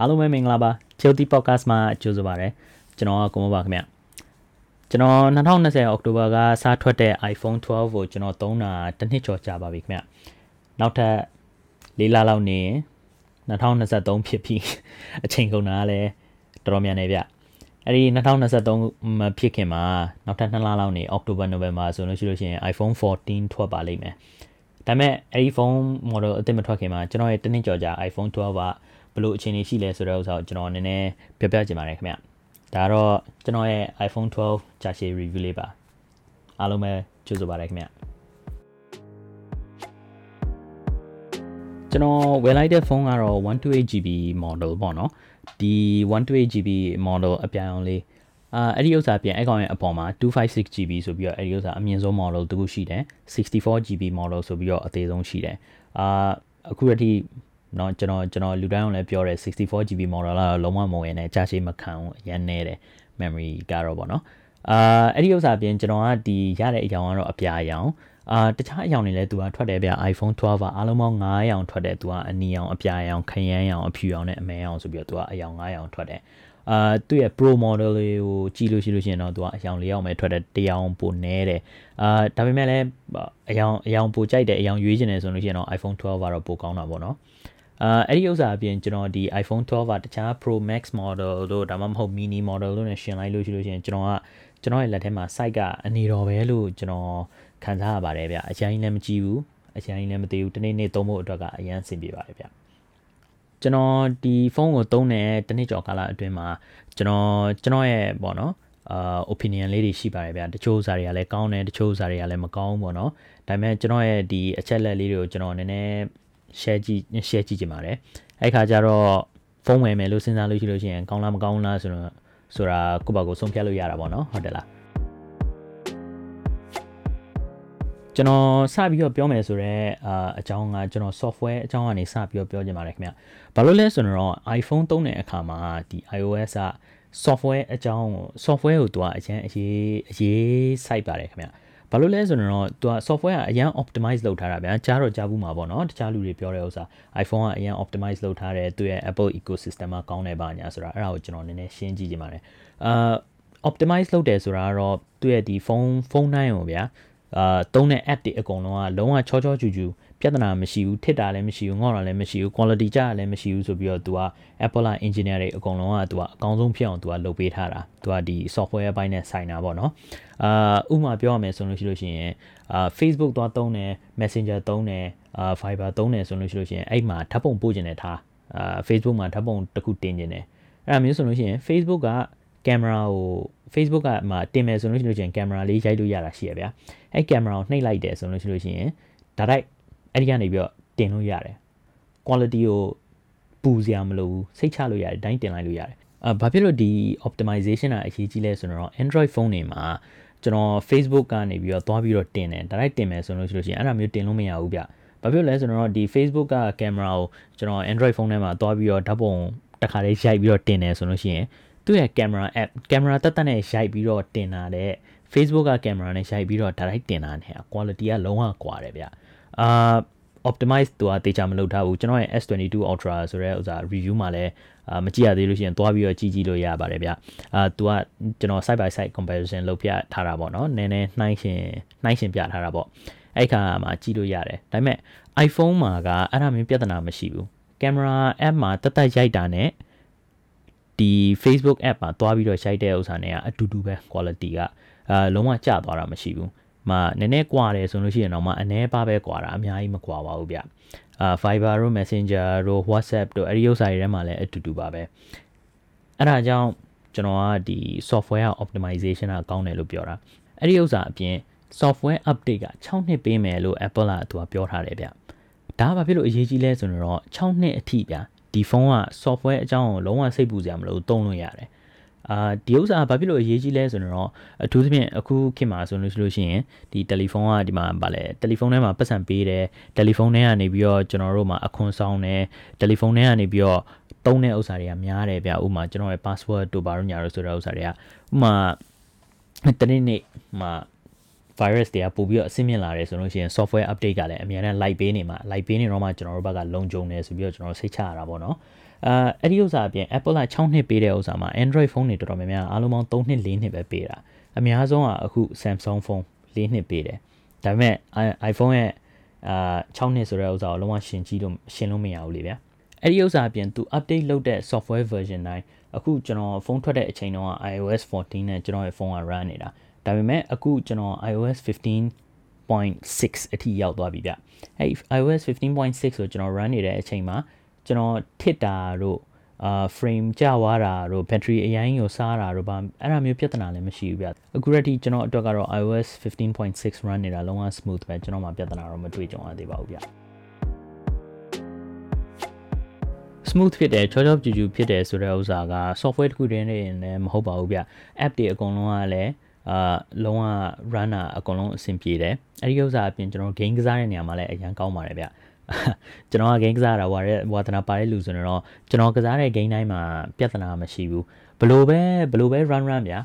အားလုံးပဲမင်္ဂလာပါ Chilty Podcast မှာကြိုဆိုပါရစေကျွန်တော်ကကိုမပါခင်ဗျကျွန်တော်2020အောက်တိုဘာကစထွက်တဲ့ iPhone 12ကိုကျွန်တော်သုံးတာတစ်နှစ်ကျော်ကြာပါပြီခင်ဗျနောက်ထပ်၄လလောက်နေ2023ဖြစ်ပြီအချိန်ကုန်တာလည်းတော်တော်များနေဗျအဲ့ဒီ2023မဖြစ်ခင်မှာနောက်ထပ်2လလောက်နေအောက်တိုဘာနိုဝင်ဘာဆိုလို့ရှိလို့ရှိရင် iPhone 14ထွက်ပါလိမ့်မယ်ဒါပေမဲ့အဲ့ဒီဖုန်း model အသစ်မထွက်ခင်မှာကျွန်တော်ရဲ့တနည်းကြော်ကြ iPhone 12က ဘယ်လိုအခြေအနေရှိလဲဆိုတဲ့ဥစ္စာကိုကျွန်တော်နည်းနည်းပြောပြချင်ပါတယ်ခင်ဗျဒါတော့ကျွန်တော်ရဲ့ iPhone 12ကြာရှည် review လေးပါအားလုံးပဲကြိုဆိုပါတယ်ခင်ဗျကျွန်တော်ဝယ်လိုက်တဲ့ဖုန်းကတော့ 128GB model ပေါ့နော်ဒီ 128GB model အပြိုင်အောင်လေးအာအဲ့ဒီဥစ္စာပြန်အကောင့်ရဲ့အပေါ်မှာ 256GB ဆိုပြီးတော့အဲ့ဒီဥစ္စာအမြင့်ဆုံး model တခုရှိတယ် 64GB model ဆိုပြီးတော့အသေးဆုံးရှိတယ်အာအခုတည်း เนาะကျွန်တော်ကျွန်တော်လူတိုင်းအောင်လည်းပြောတယ် 64GB model ကတော့လုံးဝမဝင်နဲ့ကြာရှည်မခံဘူးအရင်နေတယ် memory ကတော့ပေါ့နော်အာအဲ့ဒီဥစ္စာပြင်ကျွန်တော်ကဒီရတဲ့အကြောင်းကတော့အပြာအယောင်အာတခြားအယောင်တွေလည်းသူကထွက်တယ်ဗျ iPhone 12ကအားလုံးပေါင်း9ရောင်ထွက်တယ်သူကအနီရောင်အပြာရောင်ခရမ်းရောင်အဖြူရောင်နဲ့အမဲရောင်ဆိုပြီးတော့သူကအယောင်9ရောင်ထွက်တယ်အာသူ့ရဲ့ Pro model လေးကိုကြည့်လို့ရှိလို့ရှိရင်တော့သူကအယောင်၄ယောက်ပဲထွက်တယ်တယောင်ပိုနဲတယ်အာဒါပေမဲ့လည်းအယောင်အယောင်ပိုကြိုက်တယ်အယောင်ရွေးချင်တယ်ဆိုလို့ရှိရင်တော့ iPhone 12ကတော့ပိုကောင်းတာပေါ့နော် အာအဲ့ဒီဥစ္စာအပြင်ကျွန်တော်ဒီ iPhone 12ကတခြား Pro Max model တို့ဒါမှမဟုတ် mini model တို့နဲ့ရှင်လိုက်လို့ရှိလို့ရှိရင်ကျွန်တော်ကကျွန်တော်ရဲ့လက်ထဲမှာ site ကအနေတော်ပဲလို့ကျွန်တော်ခံစားရပါတယ်ဗျအရင်လည်းမကြည့်ဘူးအရင်လည်းမသိဘူးတနေ့နေ့သုံးဖို့အတွက်ကအရင်ဆင်ပြေပါတယ်ဗျကျွန်တော်ဒီဖုန်းကိုသုံးတဲ့တနေ့ကျော်ကာလအတွင်းမှာကျွန်တော်ကျွန်တော်ရဲ့ပေါ့နော်အာ opinion လေးတွေရှိပါတယ်ဗျာတချို့ဇာတွေကလည်းကောင်းတယ်တချို့ဇာတွေကလည်းမကောင်းဘူးပေါ့နော်ဒါပေမဲ့ကျွန်တော်ရဲ့ဒီအချက်လက်လေးတွေကိုကျွန်တော်နည်းနည်း share ကြည့် share ကြည့်ကြပါမယ်အဲ့ခါကျတော့ဖုန်းဝယ်မယ်လို့စဉ်းစားလို့ရှိလို့ရှိရင်ကောင်းလားမကောင်းလားဆိုတော့ဆိုတာကိုယ့်ဘာကိုဆုံးဖြတ်လို့ရတာပေါ့နော်ဟုတ်တယ်လားကျွန်တော်စပြီးတော့ပြောမယ်ဆိုတော့အာအကြောင်းကကျွန်တော် software အကြောင်းကနေစပြီးတော့ပြောချင်ပါတယ်ခင်ဗျ။ဘာလို့လဲဆိုတော့ iPhone သုံးတဲ့အခါမှာဒီ iOS က software အကြောင်းကို software ကိုသူကအရင်အရေးအရေးစိုက်ပါတယ်ခင်ဗျ။ ဘာလို့လဲဆိုတော့သူက software ကအရင် optimize လုပ်ထားတာဗျာကြားတော့ကြားဘူးမှာပေါ့နော်တခြားလူတွေပြောတဲ့ဥစ္စာ iPhone ကအရင် optimize လုပ်ထားတယ်သူရဲ့ Apple ecosystem မှာကောင်းတယ်ပါညာဆိုတာအဲ့ဒါကိုကျွန်တော်နည်းနည်းရှင်းကြည့်ကြပါမယ်အာ optimize လုပ်တယ်ဆိုတာကတော့သူ့ရဲ့ဒီဖုန်းဖုန်းတိုင်းကိုဗျာအာသုံးတဲ့ app တွေအကုန်လုံးကလုံးဝချောချောချူချူ ပြဿနာမရှိဘူးထစ်တာလည်းမရှိဘူးငေါ့တာလည်းမရှိဘူး quality ကြလည်းမရှိဘူးဆိုပြီးတော့သူက Apple engineer တွေအကုန်လုံးကသူကအကောင်းဆုံးဖြစ်အောင်သူကလုပ်ပေးထားတာသူကဒီ software ဘိုင်းနဲ့ဆိုင်တာပေါ့နော်အာဥပမာပြောရမယ်ဆိုလို့ရှိလို့ရှိရင်အာ Facebook သွားသုံးတယ် Messenger သုံးတယ်အာ Viber သုံးတယ်ဆိုလို့ရှိလို့ရှိရင်အဲ့မှာဓာတ်ပုံပို့ကျင်တယ်ထားအာ Facebook မှာဓာတ်ပုံတစ်ခုတင်ကျင်တယ်အဲ့ဒါမျိုးဆိုလို့ရှိရင် Facebook ကကင်မရာကို Facebook ကမှတင်မယ်ဆိုလို့ရှိလို့ရှိရင်ကင်မရာလေးရိုက်လို့ရတာရှိရဗျာအဲ့ကင်မရာကိုနှိပ်လိုက်တယ်ဆိုလို့ရှိလို့ရှိရင်ဒါတိုက် အဲ့ဒီကနေပြီးတော့တင်လို့ရတယ် quality ကိုပူစရာမလိုဘူးစိတ်ချလို့ရတယ်တိုင်းတင်လိုက်လို့ရတယ်အာဘာဖြစ်လို့ဒီ optimization ကအရေးကြီးလဲဆိုတော့ Android phone တွေမှာကျွန်တော် Facebook ကနေပြီးတော့သွားပြီးတော့တင်တယ်ဒါတိုက်တင်မယ်ဆိုလို့ရှိလို့ရှိရင်အဲ့ဒါမျိုးတင်လို့မရဘူးဗျဘာဖြစ်လဲဆိုတော့ဒီ Facebook ကကင်မရာကိုကျွန်တော် Android phone ထဲမှာသွားပြီးတော့ဓာတ်ပုံတစ်ခါလေးရိုက်ပြီးတော့တင်တယ်ဆိုလို့ရှိရင်သူ့ရဲ့ camera app ကင်မရာတက်တက်နဲ့ရိုက်ပြီးတော့တင်တာတဲ့ Facebook ကကင်မရာနဲ့ရိုက်ပြီးတော့ direct တင်တာနဲ့ quality ကလုံးဝကွာတယ်ဗျ အာ optimize သူကတေချာမလုပ်ထားဘူးကျွန်တော်ရဲ့ S22 Ultra ဆိုတဲ့ဥစား review မှာလည်းအာမကြည့်ရသေးလို့ရှိရင်သွားပြီးတော့ကြည့်ကြည့်လို့ရပါတယ်ဗျအာသူကကျွန်တော် side by side comparison လုပ်ပြထားတာပေါ့နော်နည်းနည်းနှိုင်းရှင်နှိုင်းရှင်ပြထားတာပေါ့အဲ့ခါမှာကြည့်လို့ရတယ်ဒါပေမဲ့ iPhone မှာကအဲ့ဒါမျိုးပြဿနာမရှိဘူးကင်မရာ app မှာတက်တက်ရိုက်တာနဲ့ဒီ Facebook app မှာသွားပြီးတော့ရိုက်တဲ့ဥစ္စာနဲ့ကအတူတူပဲ quality ကအာလုံးဝကျသွားတာမရှိဘူး မှနည်းနည်းကွာတယ်ဆိုလို့ရှိရင်တော့မှအနည်းပါပဲကွာတာအများကြီးမကွာပါဘူးဗျအာ Viber တို့ Messenger တို့ WhatsApp တို့အဲ့ဒီဥစ္စာတွေထဲမှာလည်းအတူတူပါပဲအဲ့ဒါကြောင့်ကျွန်တော်ကဒီ software optimization ကကောင်းတယ်လို့ပြောတာအဲ့ဒီဥစ္စာအပြင် software update က6နှစ်ပေးမယ်လို့ Apple ကသူကပြောထားတယ်ဗျဒါကဘာဖြစ်လို့အရေးကြီးလဲဆိုတော့6နှစ်အထိဗျဒီဖုန်းက software အကြောင်းကိုလုံးဝစိတ်ပူစရာမလိုသုံးလို့ရတယ် အာဒီဥစ္စာဘာဖြစ်လို့အရေးကြီးလဲဆိုတော့အထူးသဖြင့်အခုခေတ်မှာဆိုလို့ရှိလို့ရှိရင်ဒီတယ်လီဖုန်းကဒီမှာဗာလဲတယ်လီဖုန်းထဲမှာပတ်စံပေးတယ်တယ်လီဖုန်းထဲကနေပြီးတော့ကျွန်တော်တို့မှာအခွန်ဆောင်တယ်တယ်လီဖုန်းထဲကနေပြီးတော့သုံးတဲ့ဥစ္စာတွေကများတယ်ဗျဥပမာကျွန်တော်ရဲ့ password တို့ဘာလို့ညာလို့ဆိုတဲ့ဥစ္စာတွေကဥပမာတနေ့နေ့မှာဖ virus တွေကပို့ပြီးတော့အဆင့်မြင့်လာတယ်ဆိုလို့ရှိရင် software update ကလည်းအများနဲ့ light ပေးနေမှာ light ပေးနေတော့မှကျွန်တော်တို့ဘက်ကလုံခြုံတယ်ဆိုပြီးတော့ကျွန်တော်စိတ်ချရတာပေါ့နော် အာအဲ့ဒီဥစ္စာအပြင် Apple က6နှစ်ပေးတဲ့ဥစ္စာမှာ Android ဖုန်းတွေတော်တော်များများအားလုံးပေါင်း3နှစ်4နှစ်ပဲပေးတာအများဆုံးကအခု Samsung ဖုန်း4နှစ်ပေးတယ်ဒါပေမဲ့ iPhone ရဲ့အာ6နှစ်ဆိုတဲ့ဥစ္စာကိုလုံးဝရှင်းကြည့်လို့ရှင်းလို့မရဘူးလေဗျာအဲ့ဒီဥစ္စာအပြင်သူ update လုပ်တဲ့ software version တိုင်းအခုကျွန်တော်ဖုန်းထွက်တဲ့အချိန်တုန်းက iOS 14နဲ့ကျွန်တော်ရဲ့ဖုန်းက run နေတာဒါပေမဲ့အခုကျွန်တော် iOS 15.6အထိရောက်သွားပြီဗျအဲ့ iOS 15.6ကိုကျွန်တော် run နေတဲ့အချိန်မှာ ကျွန်တော်ထစ်တာတို့အာ frame ကျသွားတာတို့ battery အရင်ကိုစားတာတို့ဘာအဲ့ဒါမျိုးပြဿနာလည်းမရှိဘူးဗျအခုရတိကျွန်တော်အတွက်ကတော့ iOS 15.6 run နေတာလုံးဝ smooth ပဲကျွန်တော်မှပြဿနာတော့မတွေ့ကြုံရသေးပါဘူးဗျ smooth ဖြစ်တယ်ချောချောပြူပြူဖြစ်တယ်ဆိုတဲ့ဥစ္စာက software တစ်ခုတည်းနဲ့လည်းမဟုတ်ပါဘူးဗျ app တွေအကုန်လုံးကလည်းအာလုံးဝ run တာအကုန်လုံးအဆင်ပြေတယ်အဲ့ဒီဥစ္စာအပြင်ကျွန်တော် game ကစားတဲ့နေရာမှာလည်းအရင်ကောင်းပါတယ်ဗျ ကျွန်တော်က game ကစားတာဝါရဲဝါသနာပါတဲ့လူဆိုတော့ကျွန်တော်ကစားတဲ့ game တိုင်းမှာပြဿနာမရှိဘူးဘလို့ပဲဘလို့ပဲ run run ဗျာ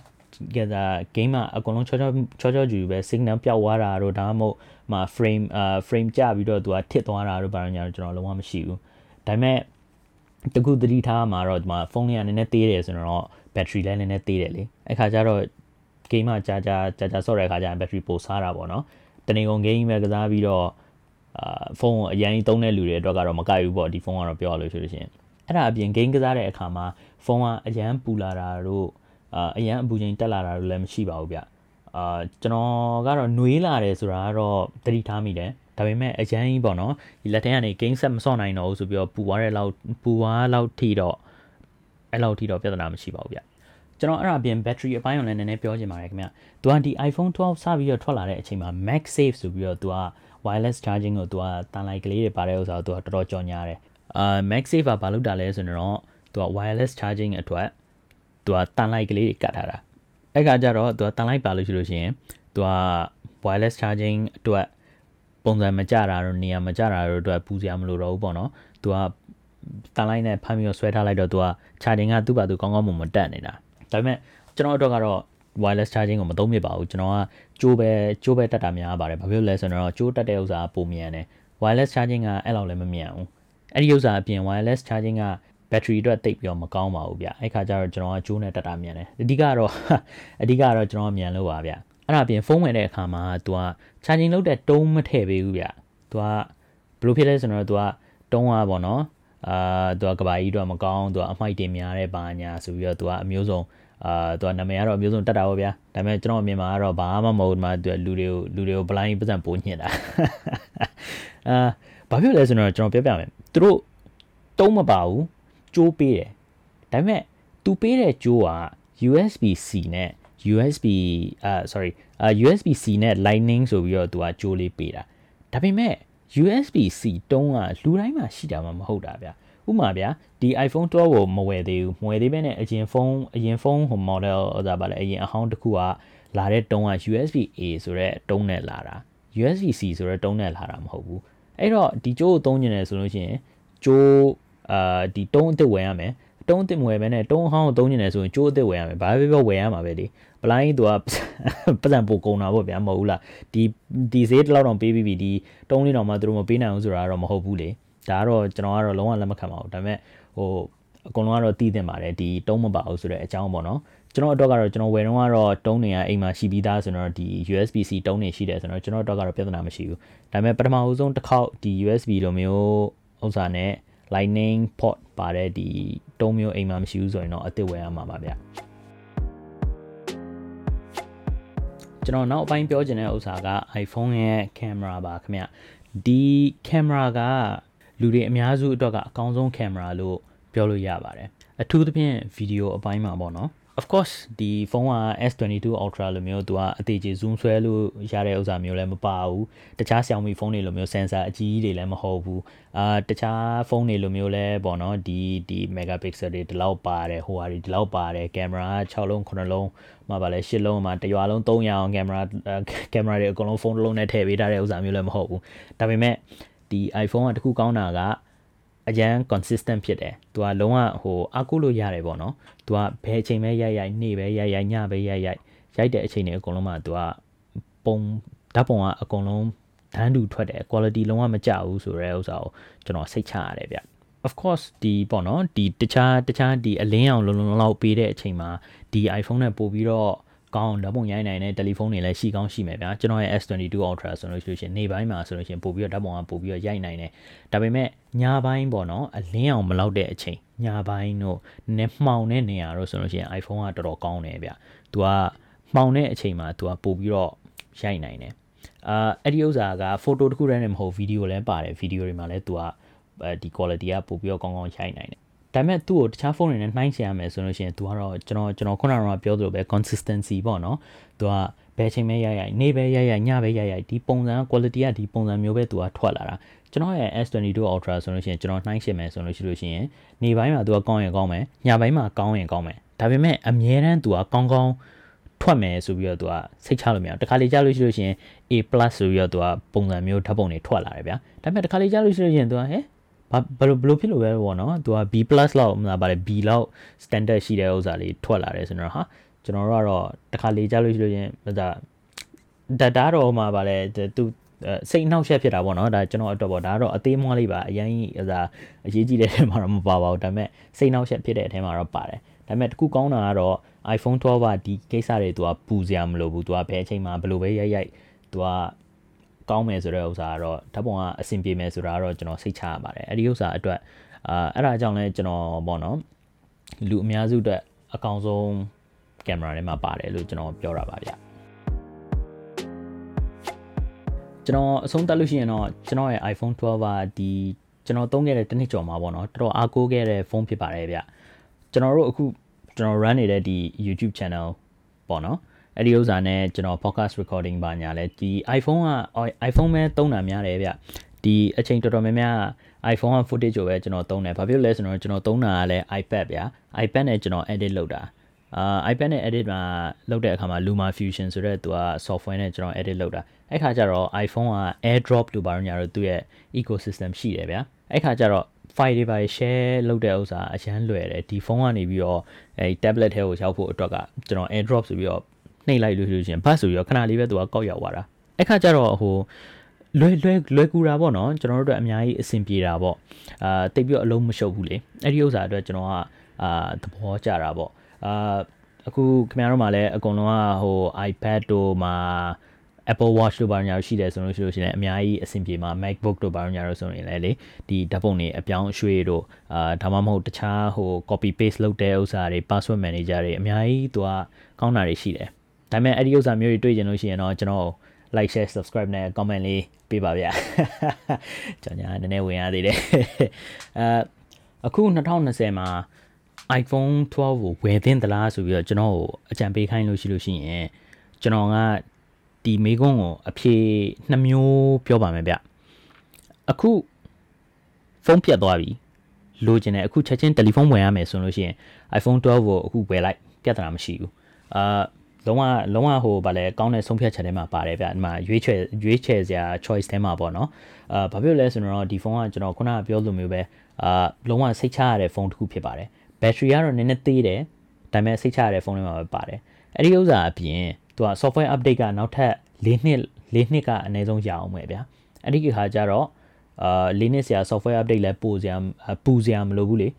ကဲဒါ game မှာအကုန်လုံးချောချောချောချောကြည့်ပဲ signal ပျောက်သွားတာတို့ဒါမှမဟုတ်မှာ frame အာ frame ကျပြီးတော့သူကထစ်သွားတာတို့ဘာလို့ညာကျွန်တော်လုံးဝမရှိဘူးဒါပေမဲ့တခုသတိထားမှာတော့ဒီမှာဖုန်းလေးကနည်းနည်းသေးတယ်ဆိုတော့ battery လည်းနည်းနည်းသေးတယ်လေအဲ့ခါကျတော့ game မှာကြာကြာကြာကြာဆော့တဲ့ခါကျရင် battery ပိုစားတာပေါ့နော်တနေကုန် game ပဲကစားပြီးတော့ အာဖုန်းကိုအရင်သုံးတဲ့လူတွေအတွက်ကတော့မကိုက်ဘူးပေါ့ဒီဖုန်းကတော့ပြောရလို့ဆိုလို့ရှိရင်အဲ့ဒါအပြင် game ကစားတဲ့အခါမှာဖုန်းကအရန်ပူလာတာတို့အာအရန်အပူချိန်တက်လာတာတို့လည်းမရှိပါဘူးဗျအာကျွန်တော်ကတော့နှွေးလာတယ်ဆိုတာကတော့သတိထားမိတယ်ဒါပေမဲ့အရန်ကြီးပေါ့နော်ဒီလက်ထဲကနေ game set မဆော့နိုင်တော့ဘူးဆိုပြီးတော့ပူသွားတဲ့လောက်ပူသွားလောက်ထိတော့အဲ့လောက်ထိတော့ပြဿနာမရှိပါဘူးဗျကျွန်တော်အဲ့ဒါအပြင် battery အပိုင်းကိုလည်းနည်းနည်းပြောချင်ပါတယ်ခင်ဗျ။သူကဒီ iPhone 12စပြီးတော့ထွက်လာတဲ့အချိန်မှာ MagSafe ဆိုပြီးတော့သူက wireless charging ကိုသူကတန်လိုက်ကလေးတွေပါတဲ့ဥစ္စာကိုသူကတော်တော်ကြော်ညာတယ်အာ MagSafe ကဘာလုပ်တာလဲဆိုတော့သူက wireless charging အတွက်သူကတန်လိုက်ကလေးတွေကတ်ထားတာအဲ့ကကြတော့သူကတန်လိုက်ပါလို့ရှိလို့ရှိရင်သူက wireless charging အတွက်ပုံစံမကြတာတော့နေရာမကြတာတော့အတွက်ပူစရာမလိုတော့ဘူးပေါ့နော်သူကတန်လိုက်နဲ့ဖမ်းပြီးတော့ဆွဲထားလိုက်တော့သူက charging ကသူ့ဘာသူကောင်းကောင်းမမတက်နေတာဒါပေမဲ့ကျွန်တော်တို့ကတော့ wireless charging ကိုမသုံးမြပါဘူးကျွန်တော်ကကြိုးပဲကြိုးပဲတက်တာများပါတယ်ဘာဖြစ်လို့လဲဆိုတော့ကြိုးတက်တဲ့ဥစ္စာကပုံမြန်တယ် wireless charging ကအဲ့လောက်လည်းမမြန်ဘူးအဲ့ဒီဥစ္စာအပြင် wireless charging က battery အတွက်တိတ်ပြီးတော့မကောင်းပါဘူးဗျအဲ့ခါကျတော့ကျွန်တော်ကကြိုးနဲ့တက်တာမြန်တယ်အဓိကတော့အဓိကတော့ကျွန်တော်မြန်လို့ပါဗျအဲ့ဒါပြင်ဖုန်းဝင်တဲ့အခါမှာ तू က charging လုပ်တဲ့တုံးမထည့်ပေးဘူးဗျ तू ကဘယ်လိုဖြစ်လဲဆိုတော့ तू ကတုံးอ่ะပေါ့နော်အာသူကကဘာကြီးတော့မကောင်းသူကအမိုက်တင်များတဲ့ဘာညာဆိုပြီးတော့သူကအမျိုးစုံ အာသူကနာမည်ကတော့အမျိုးစုံတက်တာပေါ့ဗျာဒါပေမဲ့ကျွန်တော်အမြင်မှာကတော့ဘာမှမဟုတ်မှသူကလူတွေကိုလူတွေကို blind ပတ်စံပိုးညှစ်တာအာဘာဖြစ်လဲဆိုတော့ကျွန်တော်ပြောပြမယ်သူတို့တုံးမပါဘူးကြိုးပေးတယ်ဒါပေမဲ့သူပေးတဲ့ကြိုးက USB C နဲ့ USB အာ sorry အာ USB C နဲ့ Lightning ဆိုပြီးတော့သူကကြိုးလေးပေးတာဒါပေမဲ့ USB C တုံးကလူတိုင်းမှာရှိတာမှမဟုတ်တာဗျ ဥမာဗျာဒီ iPhone 12ကိုမဝယ်သေးဘူးမဝယ်သေးဘဲနဲ့အရင်ဖုန်းအရင်ဖုန်းဟို model ဟိုဒါပါလေအရင်အဟောင်းတစ်ခုကလာတဲ့တုံးက USB A ဆိုတဲ့တုံးနဲ့လာတာ USB C ဆိုတဲ့တုံးနဲ့လာတာမဟုတ်ဘူးအဲ့တော့ဒီကြိုးကိုသုံးနေတယ်ဆိုလို့ရှိရင်ကြိုးအာဒီတုံးအစ်စ်ဝယ်ရမယ်တုံးအစ်စ်မဝယ်ဘဲနဲ့တုံးအဟောင်းကိုသုံးနေတယ်ဆိုရင်ကြိုးအစ်စ်ဝယ်ရမယ်ဘာပဲပြောဝယ်ရမှာပဲလေဘလိုင်းသူကပတ်စံပိုကုန်တာပေါ့ဗျာမဟုတ်ဘူးလားဒီဒီဈေးတစ်လောက်တော့ပေးပြီးပြီဒီတုံးလေးတော့မှသူတို့မပေးနိုင်ဘူးဆိုတာတော့မဟုတ်ဘူးလေ ဒါကတော့ကျွန်တော်ကတော့လုံးဝလက်မခံပါဘူးဒါပေမဲ့ဟိုအကုန်လုံးကတော့တည်တင်ပါတယ်ဒီတုံးမပါဘူးဆိုတဲ့အကြောင်းပေါ့နော်ကျွန်တော်အတွက်ကတော့ကျွန်တော်ဝယ်တော့ကတော့တုံးတွေကအိမ်မှာရှိပြီးသားဆိုတော့ဒီ USB-C တုံးတွေရှိတယ်ဆိုတော့ကျွန်တော်အတွက်ကတော့ပြဿနာမရှိဘူးဒါပေမဲ့ပထမအဆုံးတစ်ခေါက်ဒီ USB လိုမျိုးဥစ္စာနဲ့ lightning port ပါတဲ့ဒီတုံးမျိုးအိမ်မှာမရှိဘူးဆိုရင်တော့အစ်စ်ဝယ်ရမှာပါဗျကျွန်တော်နောက်အပိုင်းပြောချင်တဲ့ဥစ္စာက iPhone ရဲ့ camera ပါခင်ဗျဒီ camera က လူတွေအများစုအတွက်ကအကောင်းဆုံး camera လို့ပြောလို့ရပါတယ်အထူးသဖြင့်ဗီဒီယိုအပိုင်းမှာပေါ့နော် of course ဒီဖုန်းက S22 Ultra လိုမျိုးသူကအသေးကြီး zoom ဆွဲလို့ရတဲ့ဥစ္စာမျိုးလည်းမပါဘူးတခြား Xiaomi ဖုန်းတွေလိုမျိုး sensor အကြီးကြီးတွေလည်းမဟုတ်ဘူးအာတခြားဖုန်းတွေလိုမျိုးလည်းပေါ့နော်ဒီဒီ megapixel တွေဒီလောက်ပါတယ်ဟိုဟာတွေဒီလောက်ပါတယ်ကင်မရာ6လုံး9လုံးမှာပါလဲ10လုံးမှာတရွာလုံး300အောင်ကင်မရာကင်မရာတွေအကုန်လုံးဖုန်းတစ်လုံးနဲ့ထည့်ပေးထားတဲ့ဥစ္စာမျိုးလည်းမဟုတ်ဘူးဒါပေမဲ့ ဒီ iPhone ကတခုကောင်းတာကအရန် consistent ဖြစ်တယ်။ तू ကလုံးဝဟိုအားကိုးလို့ရတယ်ပေါ့နော်။ तू ကဘယ်အချိန်ပဲရိုက်ရိုက်နေ့ပဲရိုက်ရိုက်ညပဲရိုက်ရိုက်ရိုက်တဲ့အချိန်တွေအကုန်လုံးမှာ तू က ပုံဓာတ်ပုံကအကုန်လုံးတန်းတူထွက်တယ် quality လုံးဝမကျဘူးဆိုတဲ့ဥစ္စာကိုကျွန်တော်စိတ်ချရတယ်ဗျ of course ဒီပေါ့နော်ဒီတခြားတခြားဒီအလင်းအောင်လုံးလုံးလောက်ပေးတဲ့အချိန်မှာဒီ iPhone နဲ့ပို့ပြီးတော့ ကောင်းဓာတ်ပုံရိုက်နိုင်တဲ့တယ်လီဖုန်းတွေလည်းရှိကောင်းရှိမယ်ဗျာကျွန်တော်ရဲ့ S22 Ultra ဆိုလို့ရှိလို့ရှိရင်နေပိုင်းမှာဆိုလို့ရှိရင်ပို့ပြီးတော့ဓာတ်ပုံကပို့ပြီးတော့ရိုက်နိုင်တယ်ဒါပေမဲ့ညပိုင်းပေါ့နော်အလင်းအောင်မလောက်တဲ့အချိန်ညပိုင်းတို့နည်းမှောင်တဲ့နေရာတို့ဆိုလို့ရှိရင် iPhone ကတော်တော်ကောင်းတယ်ဗျသူကမှောင်တဲ့အချိန်မှာသူကပို့ပြီးတော့ရိုက်နိုင်တယ်အာအဲ့ဒီဥစ္စာက photo တခုတည်းနဲ့မဟုတ်ဗီဒီယိုလည်းပါတယ်ဗီဒီယိုတွေမှာလည်းသူကဒီ quality ကပို့ပြီးတော့ကောင်းကောင်းရိုက်နိုင်တယ် ဒါပေမဲ့သူ့ကိုတခြားဖုန်းတွေနဲ့နှိုင်းချရမယ်ဆိုလို့ရှိရင် तू ကတော့ကျွန်တော်ကျွန်တော်ခုနကပြောသလိုပဲ consistency ပေါ့နော် तू ကဘယ်ချိန်ပဲရရနေပဲရရညပဲရရဒီပုံစံ quality ကဒီပုံစံမျိုးပဲ तू ကထွက်လာတာကျွန်တော်ရဲ့ S22 Ultra ဆိုလို့ရှိရင်ကျွန်တော်နှိုင်းရှင်းမယ်ဆိုလို့ရှိလို့ရှိရင်နေပိုင်းမှာ तू ကကောင်းရင်ကောင်းမယ်ညပိုင်းမှာကောင်းရင်ကောင်းမယ်ဒါပေမဲ့အမြဲတမ်း तू ကကောင်းကောင်းထွက်မယ်ဆိုပြီးတော့သူကစိတ်ချလို့မရဘူးတခါလေကြားလို့ရှိလို့ရှိရင် A+ ဆိုပြီးတော့သူကပုံစံမျိုးဓာတ်ပုံတွေထွက်လာတယ်ဗျာဒါပေမဲ့တခါလေကြားလို့ရှိလို့ရှိရင်သူကဟဲ့ ဘာဘယ်လိုဘယ်လိုဖြစ်လို့ပဲပေါ့နော်သူက B+ လောက်မလားဗါလေ B လောက် standard ရှိတဲ့ဥစ္စာလေးထွက်လာတယ်ဆိုတော့ဟာကျွန်တော်တို့ကတော့တခါလေကြားလို့ရှိလို့ရင်ဒါဒါဒါတော့မှာဗါလေသူစိတ်နှောက်ယှက်ဖြစ်တာပေါ့နော်ဒါကျွန်တော်အတွက်ပေါ့ဒါကတော့အသေးမွှားလေးပါအရင်ဟိုအရေးကြီးတဲ့ထဲမှာတော့မပါပါဘူးဒါပေမဲ့စိတ်နှောက်ယှက်ဖြစ်တဲ့အထဲမှာတော့ပါတယ်ဒါပေမဲ့တခုကောင်းတာကတော့ iPhone 12ကဒီကိစ္စတွေသူကပူစရာမလိုဘူးသူကဘယ်အချိန်မှာဘယ်လိုပဲရိုက်ရိုက်သူက ကောင်းမယ်ဆိုတဲ့ဥစ္စာကတော့ဓာတ်ပုံကအဆင်ပြေမယ်ဆိုတာကတော့ကျွန်တော်စိတ်ချရပါတယ်အဲ့ဒီဥစ္စာအတွက်အာအဲ့ဒါကြောင့်လဲကျွန်တော်ပေါ့နော်လူအများစုအတွက်အကောင်းဆုံးကင်မရာထဲမှာပါတယ်လို့ကျွန်တော်ပြောတာပါဗျကျွန်တော်အဆုံးသတ်လို့ရှိရင်တော့ကျွန်တော်ရဲ့ iPhone 12ကဒီကျွန်တော်သုံးခဲ့တဲ့တစ်နှစ်ကျော်မှာပေါ့နော်တော်တော်အားကိုးခဲ့တဲ့ဖုန်းဖြစ်ပါတယ်ဗျကျွန်တော်တို့အခုကျွန်တော် run နေတဲ့ဒီ YouTube channel ပေါ့နော် အဲ့ဒီဥစ္စာနဲ့ကျွန်တော် podcast recording ပါညာလဲဒီ iPhone က iPhone ပဲသုံးတာများတယ်ဗျဒီအချိန်တော်တော်များများ iPhone က footage ကိုပဲကျွန်တော်သုံးတယ်ဘာဖြစ်လဲဆိုတော့ကျွန်တော်သုံးတာကလည်း iPad ဗျာ iPad နဲ့ကျွန်တော် edit လုပ်တာအာ iPad နဲ့ edit မှာလုပ်တဲ့အခါမှာ Luma Fusion ဆိုတဲ့သူက software နဲ့ကျွန်တော် edit လုပ်တာအဲ့ခါကျတော့ iPhone က AirDrop လို့ပါတော့ညာတော့သူ့ရဲ့ ecosystem ရှိတယ်ဗျာအဲ့ခါကျတော့ file တွေပါ share လုပ်တဲ့ဥစ္စာအရန်လွယ်တယ်ဒီဖုန်းကနေပြီးတော့အဲ tablet ထဲကိုရောက်ဖို့အတွက်ကကျွန်တော် AirDrop ဆိုပြီးတော့ နှိပ်လိုက်လို့ဆိုရှင်ဘတ်ဆိုပြီးတော့ခဏလေးပဲသူကကောက်ရောက်သွားတာအဲ့ခါကျတော့ဟိုလွယ်လွယ်လွယ်ကူတာပေါ့နော်ကျွန်တော်တို့အတွက်အများကြီးအဆင်ပြေတာပေါ့အာတိတ်ပြီးအလုံးမရှုပ်ဘူးလေအဲ့ဒီဥစ္စာအတွက်ကျွန်တော်ကအာသဘောကျတာပေါ့အာအခုခင်ဗျားတို့မှလည်းအကုန်လုံးကဟို iPad တို့မှာ Apple Watch တို့ဘာညာရှိတယ်ဆိုလို့ရှိလို့ရှိရင်အများကြီးအဆင်ပြေမှာ MacBook တို့ဘာညာတို့ဆိုရင်လည်းလေဒီဓာတ်ပုံတွေအပြောင်းအရွှေ့တို့အာဒါမှမဟုတ်တခြားဟို copy paste လုပ်တဲ့ဥစ္စာတွေ password manager တွေအများကြီးသူကကောင်းတာတွေရှိတယ် ဒါပေမဲ့အဲ့ဒီဥစ္စာမျိုးတွေတွေ့ကြလို့ရှိရင်တော့ကျွန်တော် like share subscribe နဲ့ comment လေးပေးပါဗျာကျွန်တော်နည်းနည်းဝင်ရသေးတယ်အဲအခု2020မှာ iPhone 12ကိုဝယ်သင့်သလားဆိုပြီးတော့ကျွန်တော်ကိုအကြံပေးခိုင်းလို့ရှိလို့ရှိရင်ကျွန်တော်ကဒီမေးခွန်းကိုအဖြေနှမျိုးပြောပါမယ်ဗျအခုဖုန်းပြတ်သွားပြီလိုချင်တယ်အခုချက်ချင်းတယ်လီဖုန်းဝယ်ရမယ်ဆိုလို့ရှိရင် iPhone 12ကိုအခုဝယ်လိုက်ပြဿနာမရှိဘူးအာ လုံးဝလုံးဝဟိုဗာလဲကောင်းတဲ့ဆုံးဖြတ်ချက်ထဲမှာပါတယ်ဗျဒီမှာရွေးချယ်ရွေးချယ်စရာ choice ထဲမှာပေါ့နော်အာဘာဖြစ်လဲဆိုတော့ဒီဖုန်းကကျွန်တော်ခုနကပြောလိုမျိုးပဲအာလုံးဝစိတ်ချရတဲ့ဖုန်းတစ်ခုဖြစ်ပါတယ်ဘက်ထရီကတော့နည်းနည်းသေးတယ်ဒါပေမဲ့စိတ်ချရတဲ့ဖုန်းတွေမှာပဲပါတယ်အဲ့ဒီဥစ္စာအပြင်သူက software update ကနောက်ထပ်၄နှစ်၄နှစ်ကအနည်းဆုံးရအောင်ပဲဗျာအဲ့ဒီခါကျတော့အာ၄နှစ်ဆရာ software update လည်းပို့စရာပူစရာမလိုဘူးလေ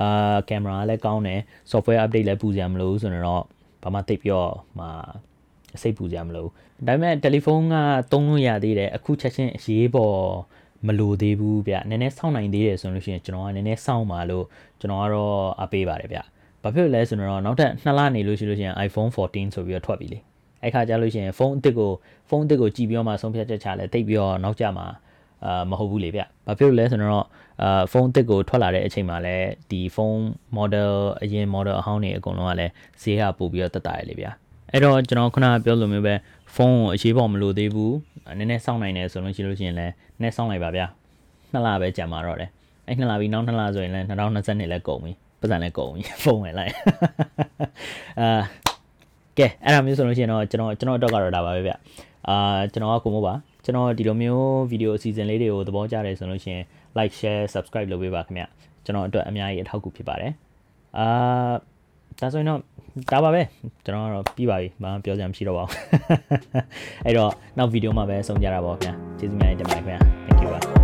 အာကင်မရာလည်းကောင်းတယ် software update လည်းပူစရာမလိုဘူးဆိုတော့ ဘာမှသိပ်ပြောမှစိတ်ပူစရာမလိုဘူးဒါပေမဲ့တယ်လီဖုန်းကသုံးလို့ရသေးတယ်အခုချက်ချင်းအရေးပေါ်မလိုသေးဘူးဗျနည်းနည်းစောင့်နိုင်သေးတယ်ဆိုလို့ရှိရင်ကျွန်တော်ကနည်းနည်းစောင့်ပါလို့ကျွန်တော်ကတော့အပေးပါတယ်ဗျဘာဖြစ်လဲဆိုတော့နောက်ထပ်2လနေလို့ရှိလို့ရှိရင် iPhone 14ဆိုပြီးတော့ထွက်ပြီလေအဲ့ခါကျလို့ရှိရင်ဖုန်းအစ်စ်ကိုဖုန်းအစ်စ်ကိုကြည့်ပြီးတော့မှဆုံးဖြတ်ချက်ချလဲတိတ်ပြီးတော့နောက်ကျမှာ အာမဟုတ်ဘူးလေဗျ။ဘာဖြစ်လို့လဲဆိုတော့အာဖုန်းအစ်စ်ကိုထွက်လာတဲ့အချိန်မှာလဲဒီဖုန်း model အရင် model အဟောင်းတွေအကုန်လုံးကလည်းဈေးကပို့ပြီးတော့တက်တာရလေဗျာ။အဲ့တော့ကျွန်တော်ခုနကပြောလိုမျိုးပဲဖုန်းကိုအရေးပေါ်မလိုသေးဘူး။နည်းနည်းစောင့်နိုင်တယ်ဆိုလို့ရှိလို့ရှိရင်လည်းနည်းစောင့်လိုက်ပါဗျာ။နှစ်လပဲကြာမှာတော့တယ်။အဲ့နှစ်လပြီးနောက်နှစ်လဆိုရင်လည်း2020လည်းကုန်ပြီ။ပတ်စံလည်းကုန်ပြီဖုန်းဝင်လိုက်။အာကဲအဲ့ဒါမျိုးဆိုလို့ရှိရင်တော့ကျွန်တော်ကျွန်တော်တော့ကတော့ဒါပါပဲဗျအာကျွန်တော်ကကိုမို့ပါ ကျွန်တော်ဒီလိုမျိုးဗီဒီယိုအစီအစဉ်လေးတွေကိုသဘောကျတယ်ဆိုလို့ရှိရင် like share subscribe လုပ်ပေးပါခင်ဗျကျွန်တော်အတွက်အများကြီးအထောက်အကူဖြစ်ပါတယ်အာဒါဆိုရင်တော့ဒါပါပဲကျွန်တော်ကတော့ပြီးပါပြီဘာမှပြောစရာမရှိတော့ပါဘူးအဲ့တော့နောက်ဗီဒီယိုမှာပဲဆုံးကြတာပေါ့ခင်ဗျာကျေးဇူးများတင်ပါတယ်ခင်ဗျာ thank you ပါ